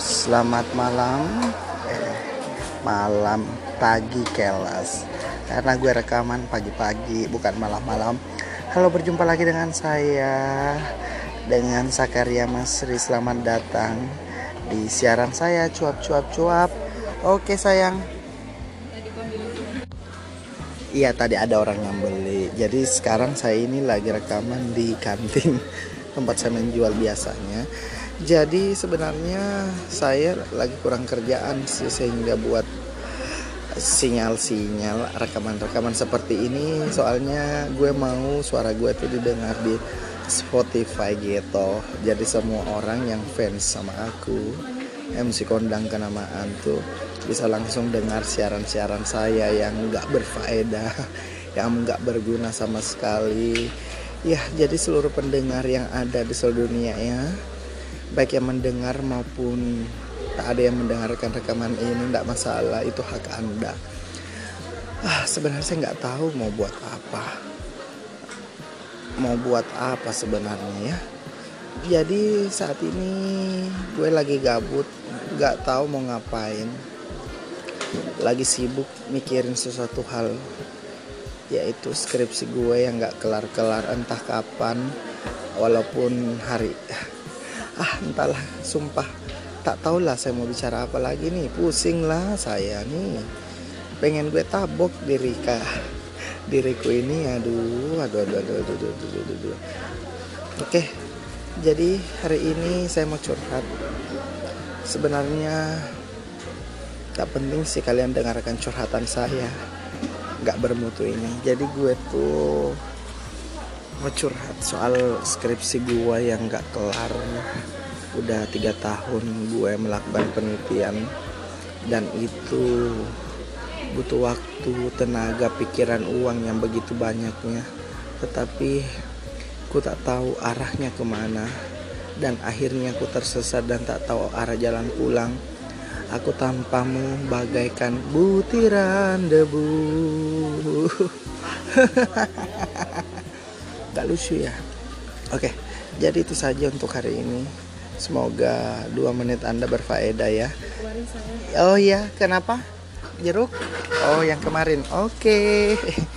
Selamat malam. Eh, Malam pagi kelas. Karena gue rekaman pagi-pagi Bukan malam-malam. Halo berjumpa lagi dengan saya Dengan Sakaria Masri Selamat datang Di siaran saya cuap-cuap-cuap Oke sayang. Iya tadi ada orang yang beli Jadi sekarang saya ini lagi rekaman di kantin Tempat saya menjual biasanya. Jadi sebenarnya saya lagi kurang kerjaan sih sehingga buat sinyal-sinyal rekaman-rekaman seperti ini. Soalnya gue mau suara gue tuh didengar di Spotify gitu. Jadi semua orang yang fans sama aku MC kondang kenamaan tuh bisa langsung dengar siaran-siaran saya yang nggak berfaedah yang nggak berguna sama sekali ya jadi seluruh pendengar yang ada di seluruh dunia ya baik yang mendengar maupun tak ada yang mendengarkan rekaman ini tidak masalah itu hak anda. Ah sebenarnya saya nggak tahu mau buat apa. Mau buat apa sebenarnya ya. Jadi saat ini gue lagi gabut nggak tahu mau ngapain. Lagi sibuk mikirin sesuatu hal yaitu skripsi gue yang nggak kelar-kelar entah kapan walaupun hari ah entahlah sumpah tak tau lah saya mau bicara apa lagi nih pusing lah saya nih. Pengen gue tabok diri kak diriku ini aduh aduh aduh aduh aduh aduh aduh, aduh, aduh. oke jadi hari ini saya mau curhat. Sebenarnya tak penting sih kalian dengarkan curhatan saya nggak bermutu ini. Jadi gue tuh mau curhat soal skripsi gue yang gak kelar. Udah tiga tahun gue melakukan penelitian. Dan itu butuh waktu tenaga pikiran uang yang begitu banyaknya. Tetapi ku tak tahu arahnya ke mana. Dan akhirnya ku tersesat dan tak tahu arah jalan pulang aku tanpamu bagaikan butiran debu. Gak lucu ya? Oke jadi itu saja untuk hari ini. Semoga dua menit anda berfaedah ya. Oh ya kenapa? Jeruk? Oh yang kemarin. Oke